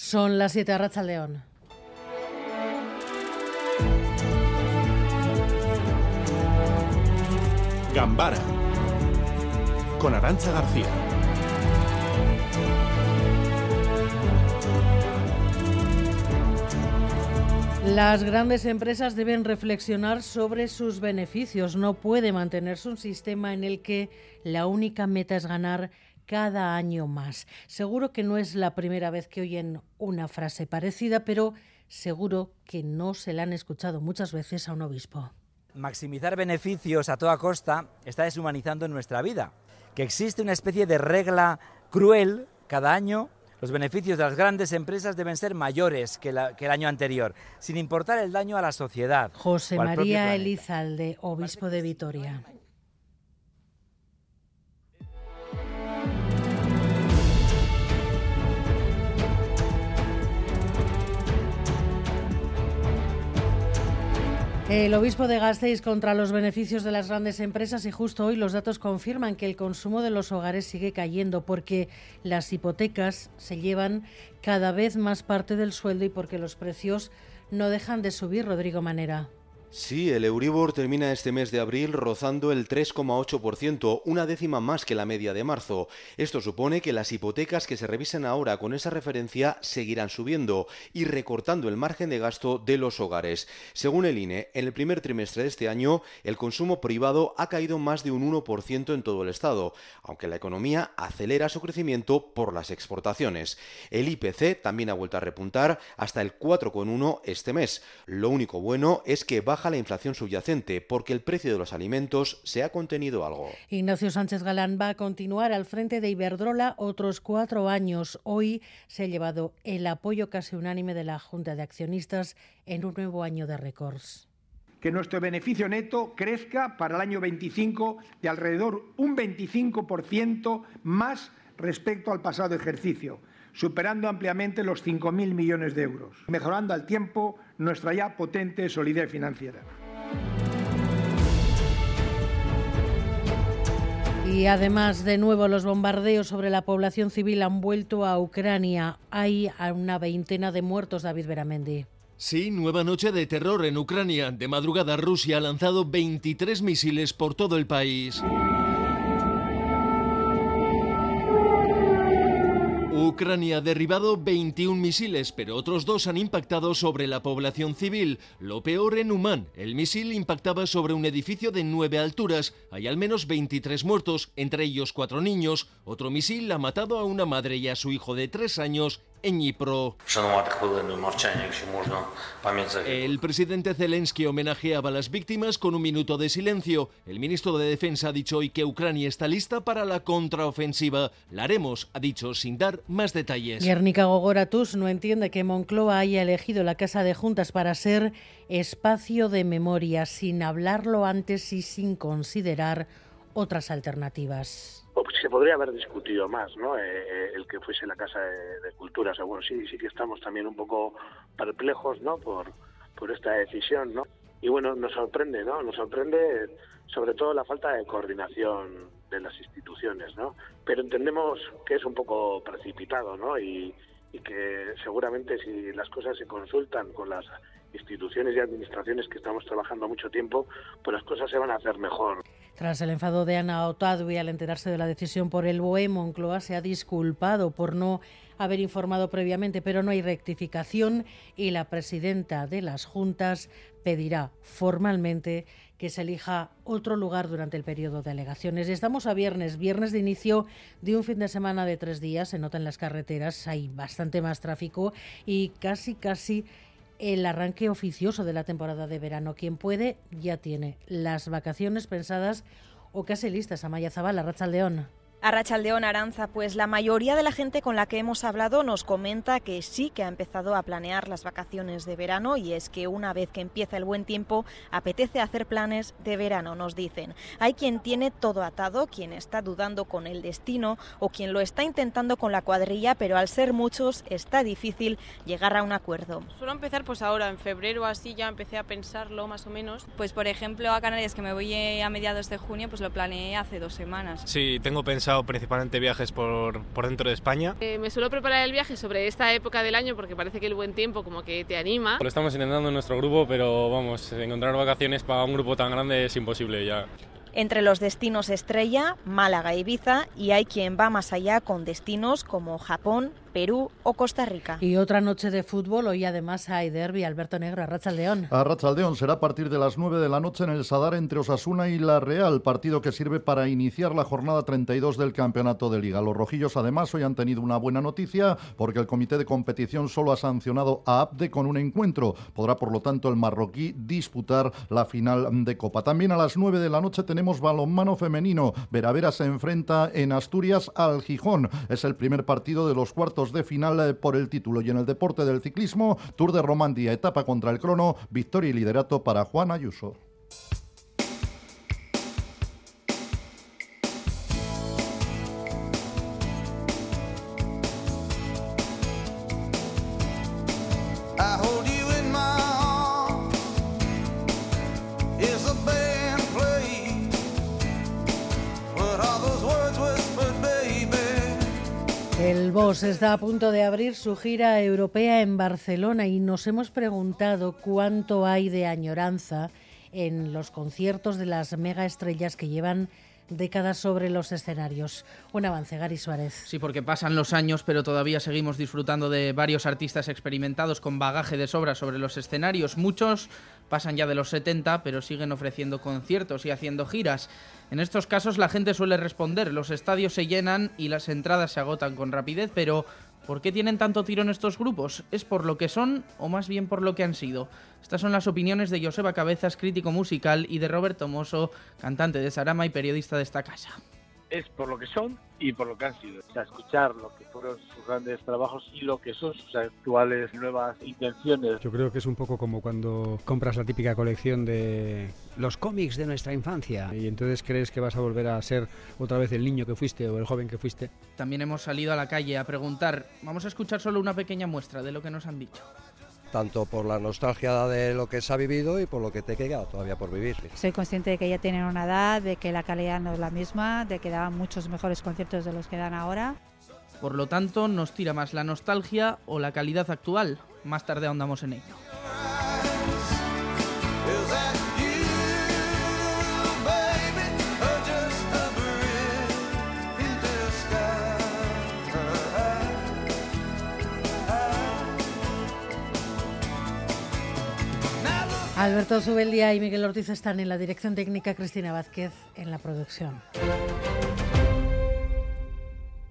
Son las 7 de León. Gambara con Arancha García. Las grandes empresas deben reflexionar sobre sus beneficios. No puede mantenerse un sistema en el que la única meta es ganar cada año más. Seguro que no es la primera vez que oyen una frase parecida, pero seguro que no se la han escuchado muchas veces a un obispo. Maximizar beneficios a toda costa está deshumanizando nuestra vida. Que existe una especie de regla cruel cada año los beneficios de las grandes empresas deben ser mayores que, el año anterior, sin importar el daño a la sociedad. José María Elizalde, obispo de Vitoria. El obispo de Gasteiz contra los beneficios de las grandes empresas y justo hoy los datos confirman que el consumo de los hogares sigue cayendo porque las hipotecas se llevan cada vez más parte del sueldo y porque los precios no dejan de subir, Rodrigo Manera. Sí, el Euribor termina este mes de abril rozando el 3,8%, una décima más que la media de marzo. Esto supone que las hipotecas que se revisen ahora con esa referencia seguirán subiendo y recortando el margen de gasto de los hogares. Según el INE, en el primer trimestre de este año, el consumo privado ha caído más de un 1% en todo el Estado, aunque la economía acelera su crecimiento por las exportaciones. El IPC también ha vuelto a repuntar hasta el 4,1 este mes. Lo único bueno es que baja baja la inflación subyacente porque el precio de los alimentos se ha contenido algo. Ignacio Sánchez Galán va a continuar al frente de Iberdrola otros cuatro años. Hoy se ha llevado el apoyo casi unánime de la Junta de Accionistas en un nuevo año de récords que nuestro beneficio neto crezca para el año 25 de alrededor un 25% más respecto al pasado ejercicio, superando ampliamente los 5.000 millones de euros, mejorando al tiempo nuestra ya potente solidez financiera. Y además, de nuevo, los bombardeos sobre la población civil han vuelto a Ucrania. Hay una veintena de muertos, David Beramendi. Sí, nueva noche de terror en Ucrania. De madrugada Rusia ha lanzado 23 misiles por todo el país. Ucrania ha derribado 21 misiles, pero otros dos han impactado sobre la población civil. Lo peor en Humán. El misil impactaba sobre un edificio de nueve alturas. Hay al menos 23 muertos, entre ellos cuatro niños. Otro misil ha matado a una madre y a su hijo de tres años en El presidente Zelensky homenajeaba a las víctimas con un minuto de silencio. El ministro de Defensa ha dicho hoy que Ucrania está lista para la contraofensiva. La haremos, ha dicho, sin dar más detalles. Guernica Gogoratus no entiende que Moncloa haya elegido la Casa de Juntas para ser espacio de memoria, sin hablarlo antes y sin considerar otras alternativas se podría haber discutido más, ¿no? Eh, eh, el que fuese la Casa de, Cultura. O bueno, sí, sí que estamos también un poco perplejos, ¿no? Por, por esta decisión, ¿no? Y bueno, nos sorprende, ¿no? Nos sorprende sobre todo la falta de coordinación de las instituciones, ¿no? Pero entendemos que es un poco precipitado, ¿no? Y que seguramente si las cosas se consultan con las instituciones y administraciones que estamos trabajando mucho tiempo, pues las cosas se van a hacer mejor. Tras el enfado de Ana Otadui al enterarse de la decisión por el BOE, Moncloa se ha disculpado por no haber informado previamente, pero no hay rectificación y la presidenta de las juntas pedirá formalmente que se elija otro lugar durante el periodo de alegaciones. Estamos a viernes, viernes de inicio de un fin de semana de tres días. Se nota en las carreteras, hay bastante más tráfico y casi, casi el arranque oficioso de la temporada de verano. Quien puede ya tiene las vacaciones pensadas o casi listas. Amaya Zabala, Racha León. A Rachaldeón Aranza, pues la mayoría de la gente con la que hemos hablado nos comenta que sí que ha empezado a planear las vacaciones de verano y es que una vez que empieza el buen tiempo apetece hacer planes de verano, nos dicen. Hay quien tiene todo atado, quien está dudando con el destino o quien lo está intentando con la cuadrilla, pero al ser muchos está difícil llegar a un acuerdo. Suelo empezar pues ahora, en febrero así ya empecé a pensarlo más o menos. Pues por ejemplo a Canarias que me voy a mediados de junio, pues lo planeé hace dos semanas. Sí, tengo pensado pensado principalmente viajes por, por dentro de España. Eh, me suelo preparar el viaje sobre esta época del año porque parece que el buen tiempo como que te anima. Lo estamos intentando en nuestro grupo, pero vamos, encontrar vacaciones para un grupo tan grande es imposible ya. Entre los destinos estrella, Málaga y Ibiza, y hay quien va más allá con destinos como Japón, Perú o Costa Rica. Y otra noche de fútbol, hoy además hay derby, Alberto Negro, a León. A León será a partir de las 9 de la noche en el Sadar entre Osasuna y La Real, partido que sirve para iniciar la jornada 32 del Campeonato de Liga. Los rojillos además hoy han tenido una buena noticia porque el comité de competición solo ha sancionado a Abde con un encuentro. Podrá por lo tanto el marroquí disputar la final de Copa. También a las 9 de la noche tenemos balonmano femenino. Veravera se enfrenta en Asturias al Gijón. Es el primer partido de los cuartos de final eh, por el título. Y en el deporte del ciclismo, Tour de Romandía, etapa contra el crono, victoria y liderato para Juan Ayuso. Boss está a punto de abrir su gira europea en Barcelona y nos hemos preguntado cuánto hay de añoranza en los conciertos de las mega estrellas que llevan décadas sobre los escenarios. Un avance, Gary Suárez. Sí, porque pasan los años, pero todavía seguimos disfrutando de varios artistas experimentados con bagaje de sobra sobre los escenarios. Muchos pasan ya de los 70, pero siguen ofreciendo conciertos y haciendo giras. En estos casos la gente suele responder, los estadios se llenan y las entradas se agotan con rapidez, pero ¿por qué tienen tanto tiro en estos grupos? ¿Es por lo que son o más bien por lo que han sido? Estas son las opiniones de Joseba Cabezas, crítico musical, y de Roberto Mosso, cantante de Sarama y periodista de esta casa es por lo que son y por lo que han sido. O sea, escuchar lo que fueron sus grandes trabajos y lo que son sus actuales nuevas intenciones. Yo creo que es un poco como cuando compras la típica colección de los cómics de nuestra infancia y entonces crees que vas a volver a ser otra vez el niño que fuiste o el joven que fuiste. También hemos salido a la calle a preguntar, vamos a escuchar solo una pequeña muestra de lo que nos han dicho tanto por la nostalgia de lo que se ha vivido y por lo que te queda todavía por vivir. Soy consciente de que ya tienen una edad, de que la calidad no es la misma, de que daban muchos mejores conciertos de los que dan ahora. Por lo tanto, nos tira más la nostalgia o la calidad actual. Más tarde ahondamos en ello. Alberto Zubeldía y Miguel Ortiz están en la dirección técnica, Cristina Vázquez en la producción.